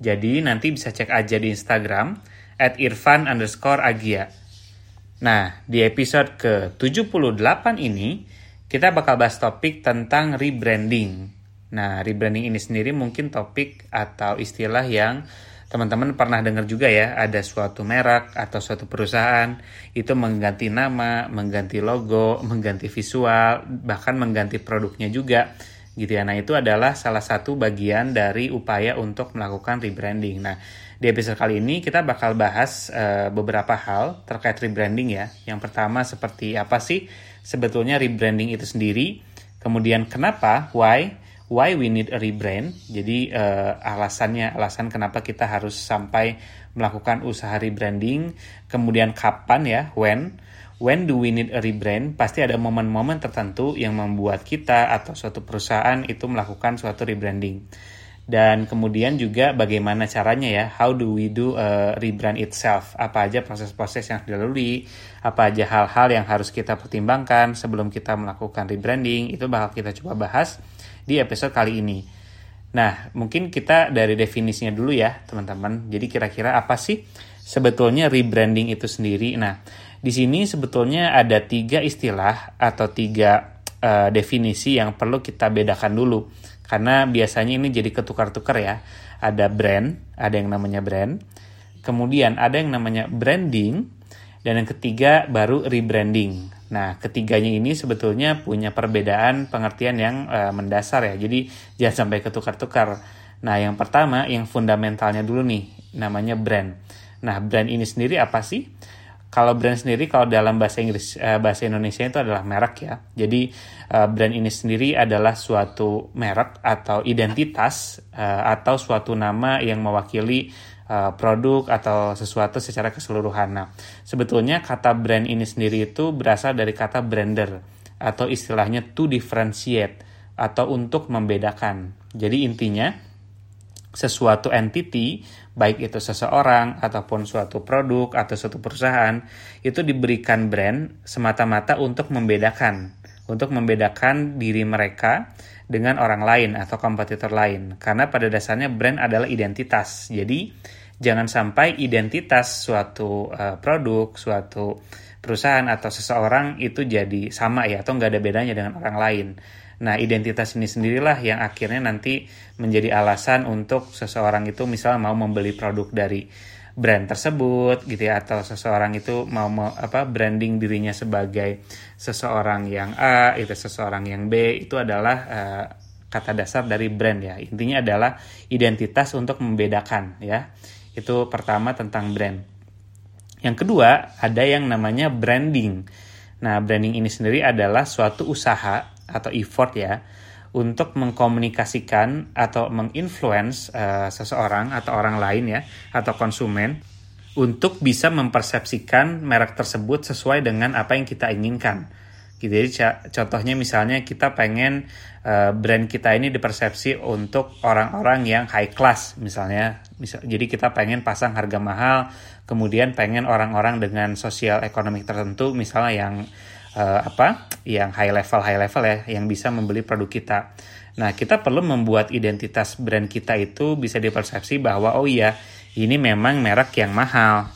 Jadi nanti bisa cek aja di Instagram at irfan underscore agia. Nah, di episode ke-78 ini, kita bakal bahas topik tentang rebranding. Nah, rebranding ini sendiri mungkin topik atau istilah yang teman-teman pernah dengar juga ya, ada suatu merek atau suatu perusahaan itu mengganti nama, mengganti logo, mengganti visual, bahkan mengganti produknya juga gitu ya. Nah, itu adalah salah satu bagian dari upaya untuk melakukan rebranding. Nah, di episode kali ini kita bakal bahas uh, beberapa hal terkait rebranding ya. Yang pertama seperti apa sih sebetulnya rebranding itu sendiri? Kemudian kenapa? Why? Why we need a rebrand? Jadi uh, alasannya, alasan kenapa kita harus sampai melakukan usaha rebranding. Kemudian kapan ya? When? When do we need a rebrand, pasti ada momen-momen tertentu yang membuat kita atau suatu perusahaan itu melakukan suatu rebranding. Dan kemudian juga bagaimana caranya ya, how do we do a rebrand itself, apa aja proses-proses yang dilalui, apa aja hal-hal yang harus kita pertimbangkan sebelum kita melakukan rebranding, itu bakal kita coba bahas di episode kali ini. Nah, mungkin kita dari definisinya dulu ya, teman-teman. Jadi kira-kira apa sih sebetulnya rebranding itu sendiri? Nah, di sini sebetulnya ada tiga istilah atau tiga uh, definisi yang perlu kita bedakan dulu. Karena biasanya ini jadi ketukar-tukar ya. Ada brand, ada yang namanya brand. Kemudian ada yang namanya branding. Dan yang ketiga baru rebranding. Nah, ketiganya ini sebetulnya punya perbedaan pengertian yang uh, mendasar ya. Jadi jangan sampai ketukar-tukar. Nah, yang pertama yang fundamentalnya dulu nih, namanya brand. Nah, brand ini sendiri apa sih? Kalau brand sendiri kalau dalam bahasa Inggris uh, bahasa Indonesia itu adalah merek ya. Jadi uh, brand ini sendiri adalah suatu merek atau identitas uh, atau suatu nama yang mewakili produk atau sesuatu secara keseluruhan. Nah, sebetulnya kata brand ini sendiri itu berasal dari kata brander atau istilahnya to differentiate atau untuk membedakan. Jadi intinya sesuatu entity baik itu seseorang ataupun suatu produk atau suatu perusahaan itu diberikan brand semata-mata untuk membedakan untuk membedakan diri mereka dengan orang lain atau kompetitor lain. Karena pada dasarnya brand adalah identitas. Jadi jangan sampai identitas suatu uh, produk suatu perusahaan atau seseorang itu jadi sama ya atau nggak ada bedanya dengan orang lain Nah, identitas ini sendirilah yang akhirnya nanti menjadi alasan untuk seseorang itu misalnya mau membeli produk dari brand tersebut gitu ya atau seseorang itu mau, mau apa branding dirinya sebagai seseorang yang A, itu seseorang yang B itu adalah uh, kata dasar dari brand ya. Intinya adalah identitas untuk membedakan ya. Itu pertama tentang brand. Yang kedua, ada yang namanya branding. Nah, branding ini sendiri adalah suatu usaha atau effort ya untuk mengkomunikasikan atau menginfluence uh, seseorang atau orang lain ya atau konsumen untuk bisa mempersepsikan merek tersebut sesuai dengan apa yang kita inginkan. Gitu. Jadi contohnya misalnya kita pengen uh, brand kita ini dipersepsi untuk orang-orang yang high class misalnya. Misal, jadi kita pengen pasang harga mahal, kemudian pengen orang-orang dengan sosial ekonomi tertentu misalnya yang uh, apa yang high level high level ya yang bisa membeli produk kita. Nah, kita perlu membuat identitas brand kita itu bisa dipersepsi bahwa oh iya, ini memang merek yang mahal.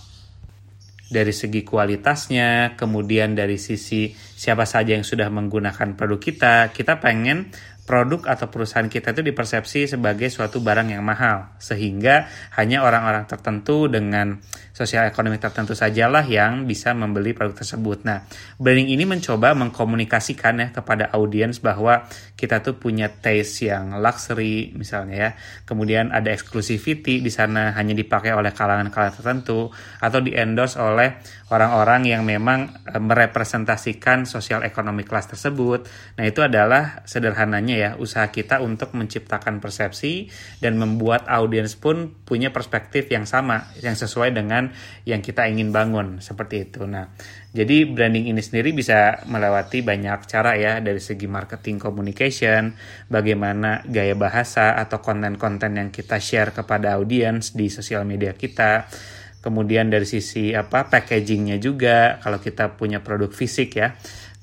Dari segi kualitasnya, kemudian dari sisi siapa saja yang sudah menggunakan produk kita, kita pengen produk atau perusahaan kita itu dipersepsi sebagai suatu barang yang mahal sehingga hanya orang-orang tertentu dengan sosial ekonomi tertentu sajalah yang bisa membeli produk tersebut. Nah, branding ini mencoba mengkomunikasikan ya kepada audiens bahwa kita tuh punya taste yang luxury misalnya ya. Kemudian ada exclusivity di sana hanya dipakai oleh kalangan-kalangan tertentu atau di endorse oleh orang-orang yang memang e, merepresentasikan sosial ekonomi kelas tersebut. Nah, itu adalah sederhananya ya usaha kita untuk menciptakan persepsi dan membuat audiens pun punya perspektif yang sama yang sesuai dengan yang kita ingin bangun seperti itu. Nah, jadi branding ini sendiri bisa melewati banyak cara ya dari segi marketing communication, bagaimana gaya bahasa atau konten-konten yang kita share kepada audiens di sosial media kita kemudian dari sisi apa packagingnya juga kalau kita punya produk fisik ya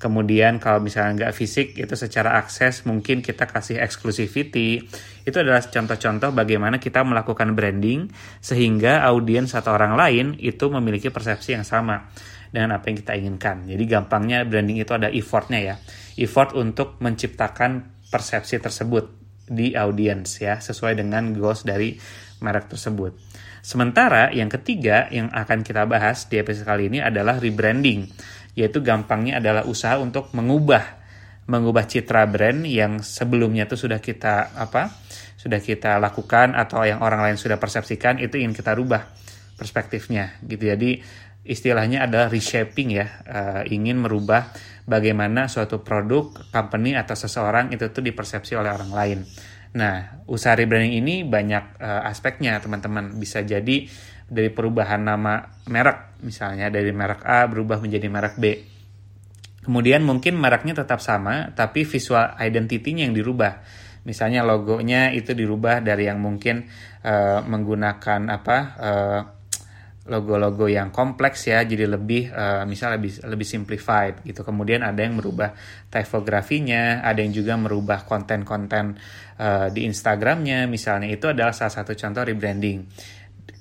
kemudian kalau misalnya nggak fisik itu secara akses mungkin kita kasih exclusivity. Itu adalah contoh-contoh bagaimana kita melakukan branding sehingga audiens atau orang lain itu memiliki persepsi yang sama dengan apa yang kita inginkan. Jadi gampangnya branding itu ada effortnya ya. Effort untuk menciptakan persepsi tersebut di audiens ya sesuai dengan goals dari merek tersebut. Sementara yang ketiga yang akan kita bahas di episode kali ini adalah rebranding, yaitu gampangnya adalah usaha untuk mengubah mengubah citra brand yang sebelumnya itu sudah kita apa sudah kita lakukan atau yang orang lain sudah persepsikan itu ingin kita rubah perspektifnya gitu jadi istilahnya adalah reshaping ya uh, ingin merubah bagaimana suatu produk company atau seseorang itu tuh dipersepsi oleh orang lain Nah, usaha rebranding ini banyak uh, aspeknya, teman-teman. Bisa jadi dari perubahan nama merek, misalnya dari merek A berubah menjadi merek B. Kemudian mungkin mereknya tetap sama, tapi visual identity-nya yang dirubah. Misalnya logonya itu dirubah dari yang mungkin uh, menggunakan apa uh, logo-logo yang kompleks ya jadi lebih uh, misalnya lebih lebih simplified gitu kemudian ada yang merubah typografinya ada yang juga merubah konten-konten uh, di Instagramnya misalnya itu adalah salah satu contoh rebranding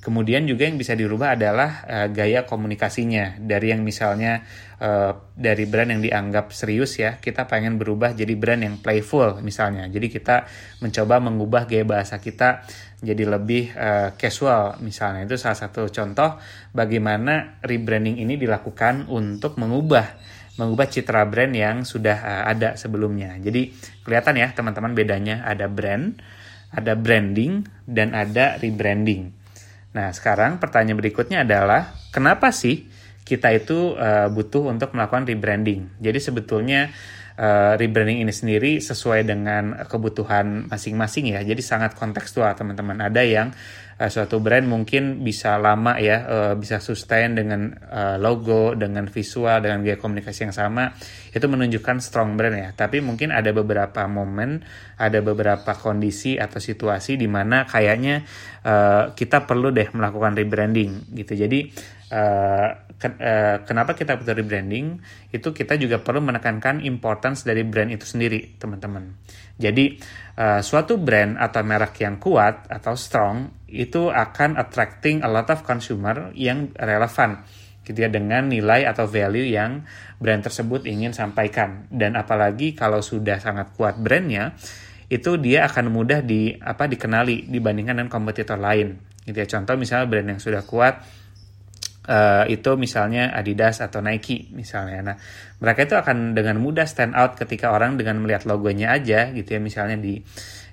Kemudian juga yang bisa dirubah adalah uh, gaya komunikasinya dari yang misalnya uh, dari brand yang dianggap serius ya, kita pengen berubah jadi brand yang playful misalnya. Jadi kita mencoba mengubah gaya bahasa kita jadi lebih uh, casual misalnya. Itu salah satu contoh bagaimana rebranding ini dilakukan untuk mengubah mengubah citra brand yang sudah uh, ada sebelumnya. Jadi kelihatan ya teman-teman bedanya ada brand, ada branding dan ada rebranding. Nah, sekarang pertanyaan berikutnya adalah kenapa sih kita itu uh, butuh untuk melakukan rebranding? Jadi sebetulnya uh, rebranding ini sendiri sesuai dengan kebutuhan masing-masing ya. Jadi sangat kontekstual teman-teman. Ada yang uh, suatu brand mungkin bisa lama ya uh, bisa sustain dengan uh, logo dengan visual dengan gaya komunikasi yang sama itu menunjukkan strong brand ya tapi mungkin ada beberapa momen ada beberapa kondisi atau situasi di mana kayaknya uh, kita perlu deh melakukan rebranding gitu jadi ke, uh, kenapa kita butuh rebranding? Itu kita juga perlu menekankan importance dari brand itu sendiri teman-teman. Jadi uh, suatu brand atau merek yang kuat atau strong itu akan attracting a lot of consumer yang relevan gitu ya dengan nilai atau value yang brand tersebut ingin sampaikan. Dan apalagi kalau sudah sangat kuat brandnya itu dia akan mudah di apa dikenali dibandingkan dengan kompetitor lain gitu ya. Contoh misalnya brand yang sudah kuat uh, itu misalnya Adidas atau Nike misalnya. Nah mereka itu akan dengan mudah stand out ketika orang dengan melihat logonya aja gitu ya misalnya di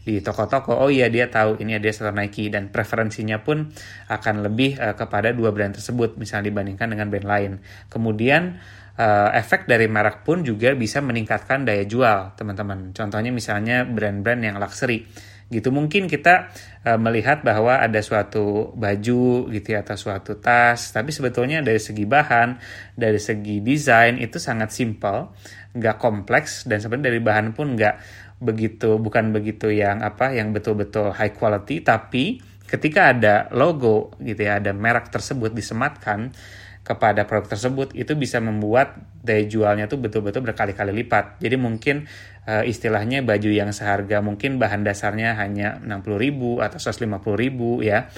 di toko-toko oh iya dia tahu ini dia setor Nike. Dan preferensinya pun akan lebih uh, kepada dua brand tersebut misalnya dibandingkan dengan brand lain. Kemudian uh, efek dari merek pun juga bisa meningkatkan daya jual teman-teman. Contohnya misalnya brand-brand yang luxury gitu. Mungkin kita uh, melihat bahwa ada suatu baju gitu ya atau suatu tas tapi sebetulnya dari segi bahan dari segi desain itu sangat simple nggak kompleks dan sebenarnya dari bahan pun nggak begitu bukan begitu yang apa yang betul-betul high quality tapi ketika ada logo gitu ya ada merek tersebut disematkan kepada produk tersebut itu bisa membuat daya jualnya tuh betul-betul berkali-kali lipat. Jadi mungkin uh, istilahnya baju yang seharga mungkin bahan dasarnya hanya 60.000 atau 150.000 ya.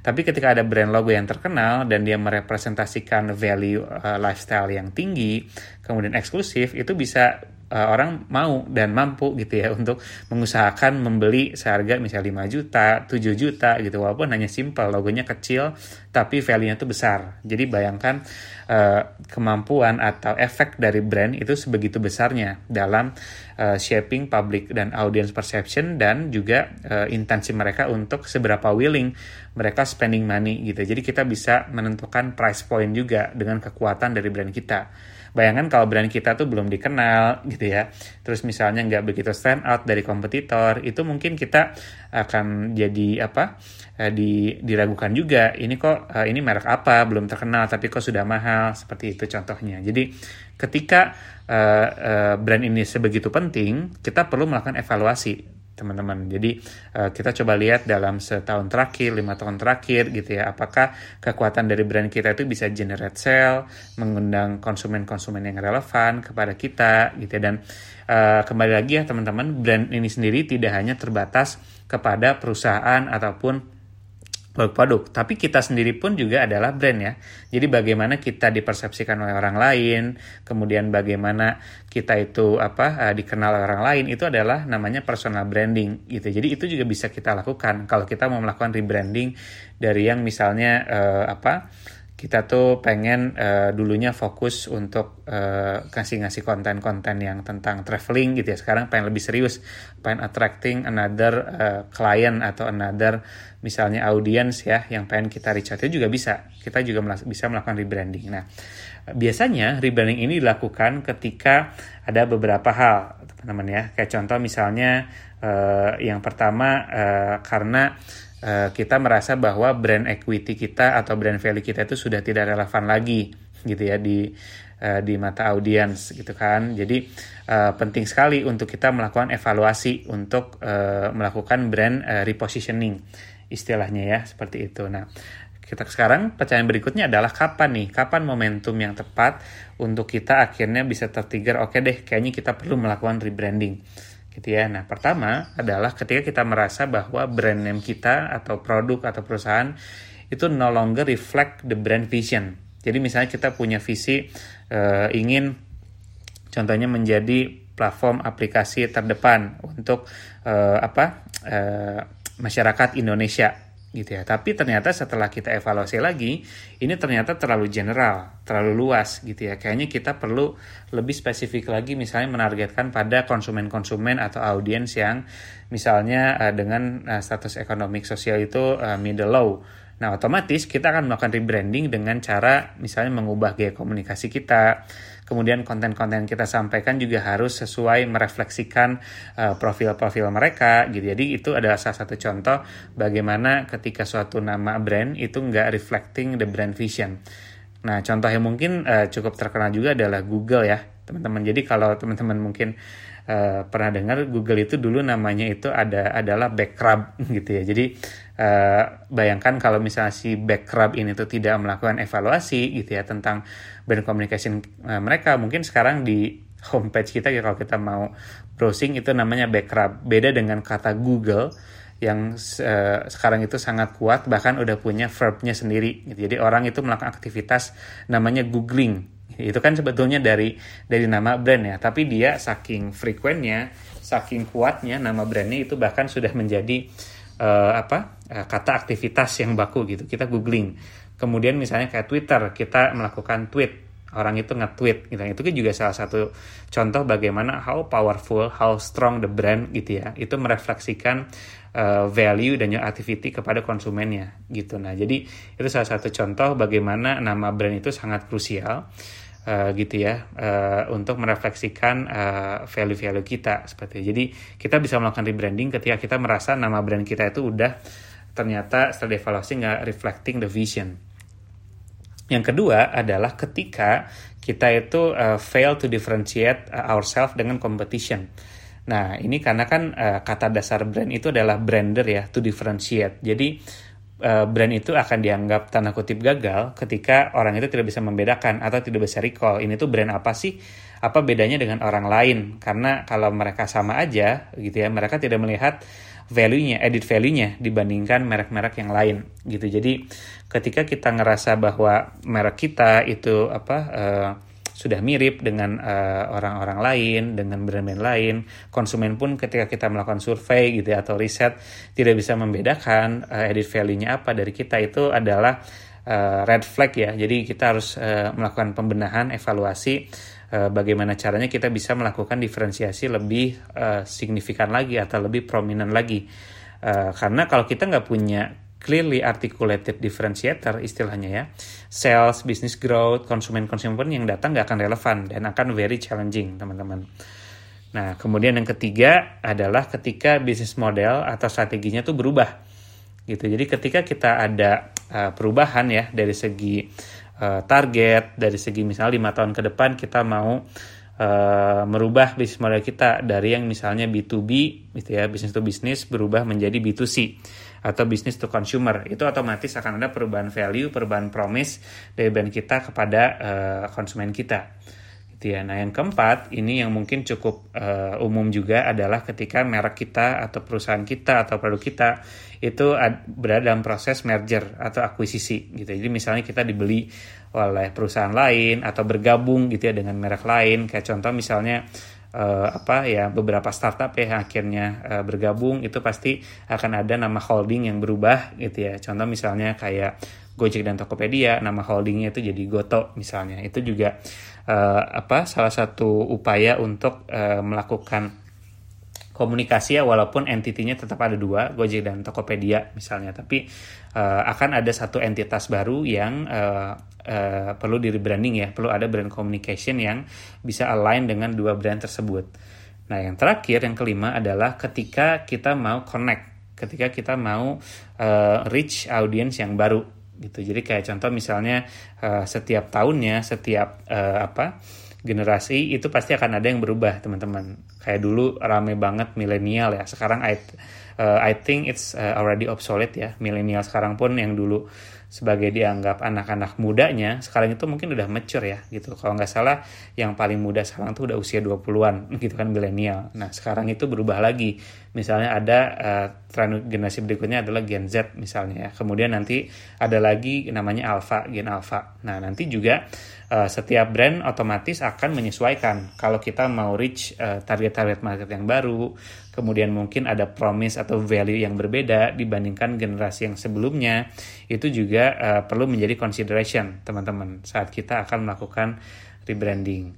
Tapi ketika ada brand logo yang terkenal dan dia merepresentasikan value uh, lifestyle yang tinggi, kemudian eksklusif, itu bisa uh, orang mau dan mampu gitu ya untuk mengusahakan membeli seharga misalnya 5 juta, 7 juta gitu walaupun hanya simple logonya kecil tapi value-nya itu besar. Jadi bayangkan uh, kemampuan atau efek dari brand itu sebegitu besarnya dalam uh, shaping public dan audience perception dan juga uh, intensi mereka untuk seberapa willing mereka spending money gitu. Jadi kita bisa menentukan price point juga dengan kekuatan dari brand kita. Bayangkan kalau brand kita tuh belum dikenal gitu ya. Terus misalnya nggak begitu stand out dari kompetitor itu mungkin kita akan jadi apa uh, di, diragukan juga. Ini kok uh, ini merek apa? Belum terkenal tapi kok sudah mahal? Seperti itu contohnya. Jadi ketika uh, brand ini sebegitu penting kita perlu melakukan evaluasi teman-teman. Jadi uh, kita coba lihat dalam setahun terakhir, lima tahun terakhir gitu ya, apakah kekuatan dari brand kita itu bisa generate sale, mengundang konsumen-konsumen yang relevan kepada kita gitu ya. Dan uh, kembali lagi ya teman-teman, brand ini sendiri tidak hanya terbatas kepada perusahaan ataupun produk-produk, tapi kita sendiri pun juga adalah brand ya. Jadi bagaimana kita dipersepsikan oleh orang lain, kemudian bagaimana kita itu apa uh, dikenal oleh orang lain itu adalah namanya personal branding gitu. Jadi itu juga bisa kita lakukan kalau kita mau melakukan rebranding dari yang misalnya uh, apa kita tuh pengen uh, dulunya fokus untuk uh, kasih ngasih konten-konten yang tentang traveling gitu ya. Sekarang pengen lebih serius. Pengen attracting another uh, client atau another misalnya audience ya yang pengen kita reach out. Itu juga bisa. Kita juga bisa melakukan rebranding. Nah biasanya rebranding ini dilakukan ketika ada beberapa hal teman-teman ya. Kayak contoh misalnya uh, yang pertama uh, karena Eh, kita merasa bahwa brand equity kita atau brand value kita itu sudah tidak relevan lagi gitu ya di uh, di mata audiens gitu kan. Jadi uh, penting sekali untuk kita melakukan evaluasi untuk uh, melakukan brand uh, repositioning istilahnya ya seperti itu. Nah, kita sekarang pertanyaan berikutnya adalah kapan nih? Kapan momentum yang tepat untuk kita akhirnya bisa tertiger oke okay deh kayaknya kita perlu melakukan rebranding gitu ya. Nah, pertama adalah ketika kita merasa bahwa brand name kita atau produk atau perusahaan itu no longer reflect the brand vision. Jadi misalnya kita punya visi uh, ingin contohnya menjadi platform aplikasi terdepan untuk uh, apa uh, masyarakat Indonesia gitu ya. Tapi ternyata setelah kita evaluasi lagi, ini ternyata terlalu general, terlalu luas gitu ya. Kayaknya kita perlu lebih spesifik lagi misalnya menargetkan pada konsumen-konsumen atau audiens yang misalnya uh, dengan uh, status ekonomi sosial itu uh, middle low. Nah, otomatis kita akan melakukan rebranding dengan cara misalnya mengubah gaya komunikasi kita, kemudian konten-konten kita sampaikan juga harus sesuai merefleksikan uh, profil-profil mereka gitu. Jadi itu adalah salah satu contoh bagaimana ketika suatu nama brand itu nggak reflecting the brand vision. Nah contoh yang mungkin uh, cukup terkenal juga adalah Google ya teman-teman. Jadi kalau teman-teman mungkin uh, pernah dengar Google itu dulu namanya itu ada adalah backrub gitu ya. Jadi uh, bayangkan kalau misalnya si backrub ini tuh tidak melakukan evaluasi gitu ya tentang brand communication uh, mereka mungkin sekarang di homepage kita ya kalau kita mau browsing itu namanya backrub. Beda dengan kata Google yang uh, sekarang itu sangat kuat bahkan udah punya verbnya sendiri gitu. jadi orang itu melakukan aktivitas namanya googling. Itu kan sebetulnya dari dari nama brand ya. Tapi dia saking frekuennya saking kuatnya nama brandnya itu bahkan sudah menjadi uh, apa uh, kata aktivitas yang baku gitu. Kita googling. Kemudian misalnya kayak Twitter kita melakukan tweet. Orang itu nge-tweet gitu. Itu kan juga salah satu contoh bagaimana how powerful how strong the brand gitu ya. Itu merefleksikan uh, value dan activity kepada konsumennya gitu. Nah jadi itu salah satu contoh bagaimana nama brand itu sangat krusial uh, gitu ya uh, untuk merefleksikan uh, value-value kita seperti itu. Jadi kita bisa melakukan rebranding ketika kita merasa nama brand kita itu udah ternyata setelah evaluasi nggak reflecting the vision. Yang kedua adalah ketika kita itu uh, fail to differentiate ourselves dengan competition. Nah, ini karena kan uh, kata dasar brand itu adalah brander ya, to differentiate. Jadi uh, brand itu akan dianggap tanda kutip gagal ketika orang itu tidak bisa membedakan atau tidak bisa recall ini tuh brand apa sih apa bedanya dengan orang lain karena kalau mereka sama aja gitu ya mereka tidak melihat value-nya edit value-nya dibandingkan merek-merek yang lain gitu jadi ketika kita ngerasa bahwa merek kita itu apa uh, sudah mirip dengan eh, orang-orang uh, lain, dengan brand-brand lain. Konsumen pun ketika kita melakukan survei gitu ya, atau riset tidak bisa membedakan uh, edit value-nya apa dari kita itu adalah uh, red flag ya. Jadi kita harus uh, melakukan pembenahan, evaluasi bagaimana caranya kita bisa melakukan diferensiasi lebih uh, signifikan lagi atau lebih prominent lagi. Uh, karena kalau kita nggak punya clearly articulated differentiator istilahnya ya, sales, business growth, konsumen konsumen yang datang nggak akan relevan dan akan very challenging teman-teman. Nah kemudian yang ketiga adalah ketika bisnis model atau strateginya tuh berubah gitu. Jadi ketika kita ada uh, perubahan ya dari segi uh, target, dari segi misalnya lima tahun ke depan kita mau uh, merubah bisnis model kita dari yang misalnya B2B gitu ya, bisnis to bisnis berubah menjadi B2C atau bisnis to consumer. Itu otomatis akan ada perubahan value, perubahan promise dari brand kita kepada uh, konsumen kita gitu ya. Nah yang keempat ini yang mungkin cukup uh, umum juga adalah ketika merek kita atau perusahaan kita atau produk kita itu berada dalam proses merger atau akuisisi gitu. Jadi misalnya kita dibeli oleh perusahaan lain atau bergabung gitu ya dengan merek lain. Kayak contoh misalnya uh, apa ya beberapa startup ya yang akhirnya uh, bergabung itu pasti akan ada nama holding yang berubah gitu ya. Contoh misalnya kayak Gojek dan Tokopedia, nama holdingnya itu jadi Goto misalnya. Itu juga uh, apa salah satu upaya untuk uh, melakukan komunikasi ya walaupun entitinya tetap ada dua Gojek dan Tokopedia misalnya. Tapi uh, akan ada satu entitas baru yang uh, uh, perlu di rebranding ya perlu ada brand communication yang bisa align dengan dua brand tersebut. Nah yang terakhir yang kelima adalah ketika kita mau connect ketika kita mau uh, reach audience yang baru gitu. Jadi kayak contoh misalnya uh, setiap tahunnya setiap uh, apa generasi itu pasti akan ada yang berubah teman-teman. Kayak dulu rame banget milenial ya. Sekarang I uh, I think it's uh, already obsolete ya. Milenial sekarang pun yang dulu sebagai dianggap anak-anak mudanya sekarang itu mungkin udah mature ya gitu. Kalau nggak salah yang paling muda sekarang tuh udah usia 20-an gitu kan milenial. Nah sekarang itu berubah lagi misalnya ada uh, tren generasi berikutnya adalah Gen Z misalnya ya. Kemudian nanti ada lagi namanya Alpha Gen Alpha. Nah nanti juga uh, setiap brand otomatis akan menyesuaikan. Kalau kita mau reach uh, target-target market yang baru kemudian mungkin ada promise atau value yang berbeda dibandingkan generasi yang sebelumnya, itu juga uh, perlu menjadi consideration teman-teman saat kita akan melakukan rebranding.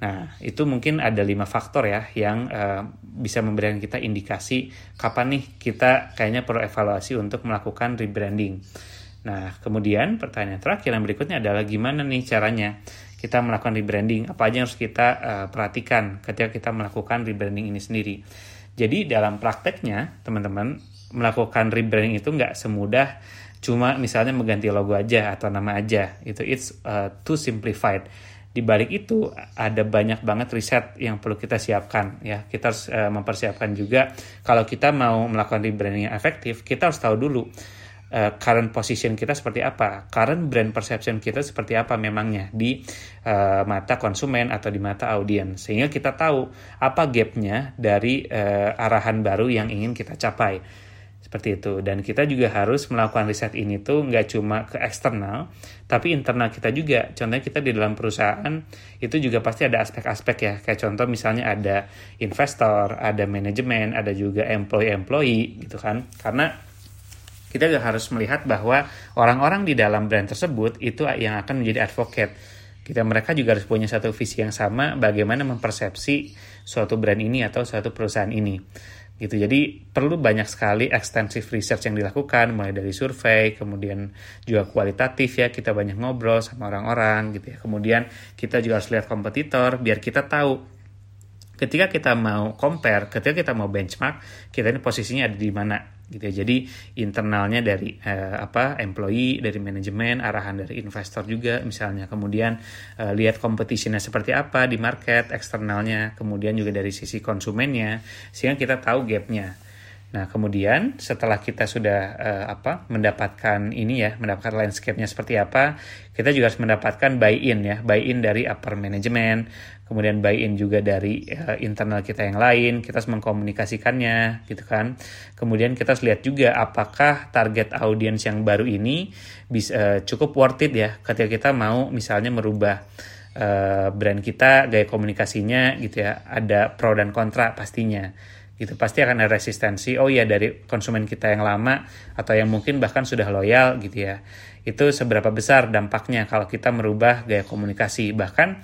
Nah, itu mungkin ada lima faktor ya yang uh, bisa memberikan kita indikasi kapan nih kita kayaknya perlu evaluasi untuk melakukan rebranding. Nah, kemudian pertanyaan terakhir yang berikutnya adalah gimana nih caranya kita melakukan rebranding? Apa aja yang harus kita uh, perhatikan ketika kita melakukan rebranding ini sendiri? Jadi dalam prakteknya teman-teman melakukan rebranding itu nggak semudah cuma misalnya mengganti logo aja atau nama aja itu it's uh, too simplified di balik itu ada banyak banget riset yang perlu kita siapkan ya. Kita harus uh, mempersiapkan juga kalau kita mau melakukan rebranding yang efektif kita harus tahu dulu uh, current position kita seperti apa, current brand perception kita seperti apa memangnya di uh, mata konsumen atau di mata audiens, sehingga kita tahu apa gapnya dari uh, arahan baru yang ingin kita capai seperti itu dan kita juga harus melakukan riset ini tuh nggak cuma ke eksternal tapi internal kita juga contohnya kita di dalam perusahaan itu juga pasti ada aspek-aspek ya kayak contoh misalnya ada investor ada manajemen ada juga employee employee gitu kan karena kita juga harus melihat bahwa orang-orang di dalam brand tersebut itu yang akan menjadi advocate. Kita mereka juga harus punya satu visi yang sama bagaimana mempersepsi suatu brand ini atau suatu perusahaan ini. Gitu. Jadi perlu banyak sekali extensive research yang dilakukan mulai dari survei, kemudian juga kualitatif ya, kita banyak ngobrol sama orang-orang gitu ya. Kemudian kita juga harus lihat kompetitor biar kita tahu ketika kita mau compare, ketika kita mau benchmark, kita ini posisinya ada di mana gitu ya. Jadi internalnya dari uh, apa employee, dari manajemen, arahan dari investor juga misalnya. Kemudian uh, lihat competitionnya seperti apa di market, eksternalnya, kemudian juga dari sisi konsumennya sehingga kita tahu gapnya. Nah, kemudian setelah kita sudah uh, apa mendapatkan ini ya, mendapatkan landscape-nya seperti apa, kita juga harus mendapatkan buy-in ya, buy-in dari upper management, kemudian buy-in juga dari uh, internal kita yang lain, kita harus mengkomunikasikannya gitu kan. Kemudian kita harus lihat juga apakah target audience yang baru ini bisa uh, cukup worth it ya ketika kita mau misalnya merubah uh, brand kita, gaya komunikasinya gitu ya, ada pro dan kontra pastinya itu pasti akan ada resistensi oh ya dari konsumen kita yang lama atau yang mungkin bahkan sudah loyal gitu ya. Itu seberapa besar dampaknya kalau kita merubah gaya komunikasi. Bahkan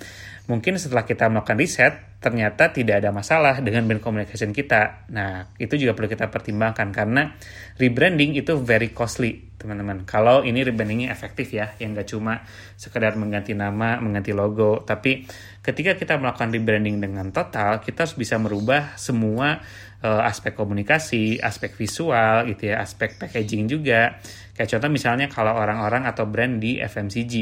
mungkin setelah kita melakukan riset ternyata tidak ada masalah dengan brand communication kita. Nah, itu juga perlu kita pertimbangkan karena rebranding itu very costly, teman-teman. Kalau ini rebrandingnya efektif ya, yang nggak cuma sekedar mengganti nama, mengganti logo, tapi ketika kita melakukan rebranding dengan total, kita harus bisa merubah semua uh, aspek komunikasi, aspek visual gitu ya, aspek packaging juga. Kayak contoh misalnya kalau orang-orang atau brand di FMCG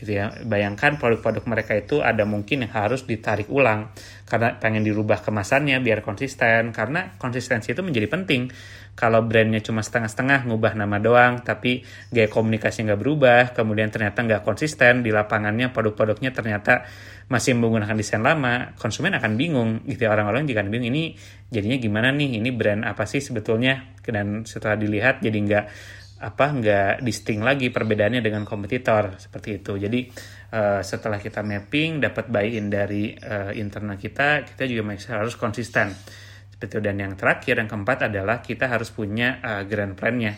gitu ya. Bayangkan produk-produk mereka itu ada mungkin yang harus ditarik ulang karena pengen dirubah kemasannya biar konsisten karena konsistensi itu menjadi penting. Kalau brandnya cuma setengah-setengah ngubah nama doang tapi gaya komunikasi nggak berubah, kemudian ternyata nggak konsisten di lapangannya produk-produknya ternyata masih menggunakan desain lama, konsumen akan bingung gitu ya. orang-orang jika bingung ini jadinya gimana nih, ini brand apa sih sebetulnya dan setelah dilihat jadi nggak apa nggak distinct lagi perbedaannya dengan kompetitor seperti itu. Jadi uh, setelah kita mapping dapat buy-in dari uh, internal kita, kita juga harus konsisten seperti itu. Dan yang terakhir yang keempat adalah kita harus punya uh, grand plan-nya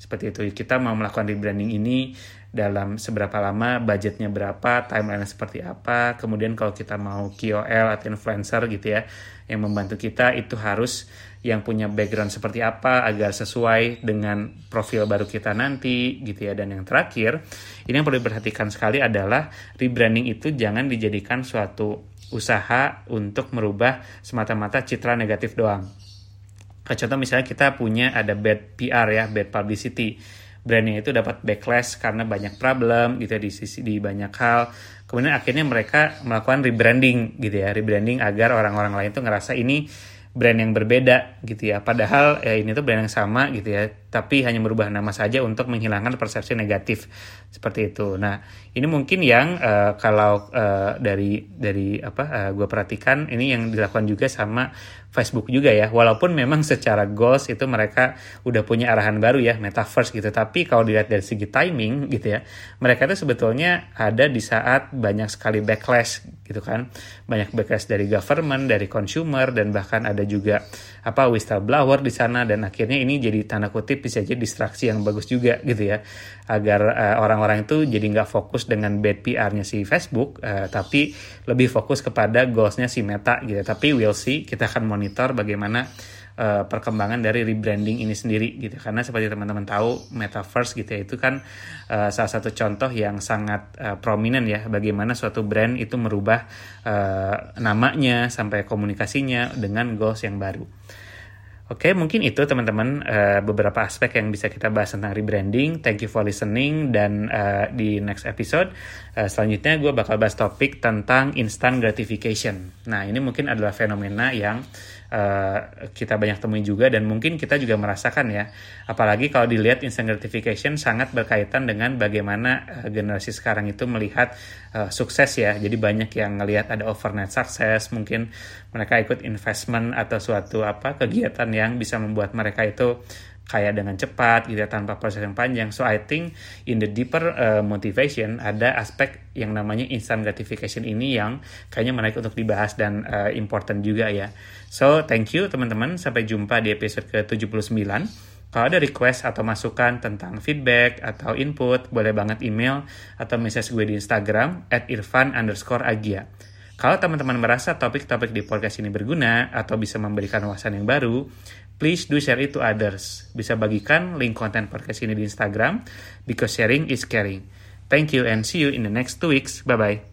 seperti itu. Kita mau melakukan rebranding ini dalam seberapa lama, budgetnya berapa, timeline seperti apa. Kemudian kalau kita mau KOL atau influencer gitu ya, yang membantu kita itu harus yang punya background seperti apa agar sesuai dengan profil baru kita nanti gitu ya dan yang terakhir ini yang perlu diperhatikan sekali adalah rebranding itu jangan dijadikan suatu usaha untuk merubah semata-mata citra negatif doang. Contoh misalnya kita punya ada bad PR ya, bad publicity. Brandnya itu dapat backlash karena banyak problem gitu ya di sisi di banyak hal. Kemudian akhirnya mereka melakukan rebranding gitu ya, rebranding agar orang-orang lain tuh ngerasa ini brand yang berbeda gitu ya. Padahal ya ini tuh brand yang sama gitu ya, tapi hanya merubah nama saja untuk menghilangkan persepsi negatif seperti itu. Nah, ini mungkin yang uh, kalau uh, dari dari apa uh, eh, gue perhatikan ini yang dilakukan juga sama Facebook juga ya. Walaupun memang secara goals itu mereka udah punya arahan baru ya, metaverse gitu. Tapi kalau dilihat dari segi timing gitu ya, mereka itu sebetulnya ada di saat banyak sekali backlash gitu kan. Banyak backlash dari government, dari consumer dan bahkan ada juga apa whistleblower di sana dan akhirnya ini jadi tanda kutip bisa jadi distraksi yang bagus juga gitu ya. Agar uh, orang-orang itu jadi nggak fokus dengan bad PR-nya si Facebook, uh, tapi lebih fokus kepada goals-nya si Meta gitu. Tapi we'll see, kita akan monitor bagaimana uh, perkembangan dari rebranding ini sendiri gitu karena seperti teman-teman tahu metaverse gitu ya itu kan uh, salah satu contoh yang sangat uh, prominent ya bagaimana suatu brand itu merubah uh, namanya sampai komunikasinya dengan goals yang baru. Oke, mungkin itu teman-teman uh, beberapa aspek yang bisa kita bahas tentang rebranding. Thank you for listening dan uh, di next episode uh, selanjutnya gue bakal bahas topik tentang instant gratification. Nah, ini mungkin adalah fenomena yang uh, kita banyak temui juga dan mungkin kita juga merasakan ya. Apalagi kalau dilihat instant gratification sangat berkaitan dengan bagaimana uh, generasi sekarang itu melihat uh, sukses ya. Jadi banyak yang ngelihat ada overnight success, mungkin mereka ikut investment atau suatu apa kegiatan yang bisa membuat mereka itu kaya dengan cepat gitu ya, tanpa proses yang panjang. So I think in the deeper uh, motivation ada aspek yang namanya instant gratification ini yang kayaknya menarik untuk dibahas dan uh, important juga ya. So thank you teman-teman, sampai jumpa di episode ke-79. Kalau ada request atau masukan tentang feedback atau input, boleh banget email atau message gue di Instagram at irfan underscore agia. Kalau teman-teman merasa topik-topik di podcast ini berguna atau bisa memberikan wawasan yang baru, please do share it to others. Bisa bagikan link konten podcast ini di Instagram, because sharing is caring. Thank you and see you in the next two weeks. Bye-bye.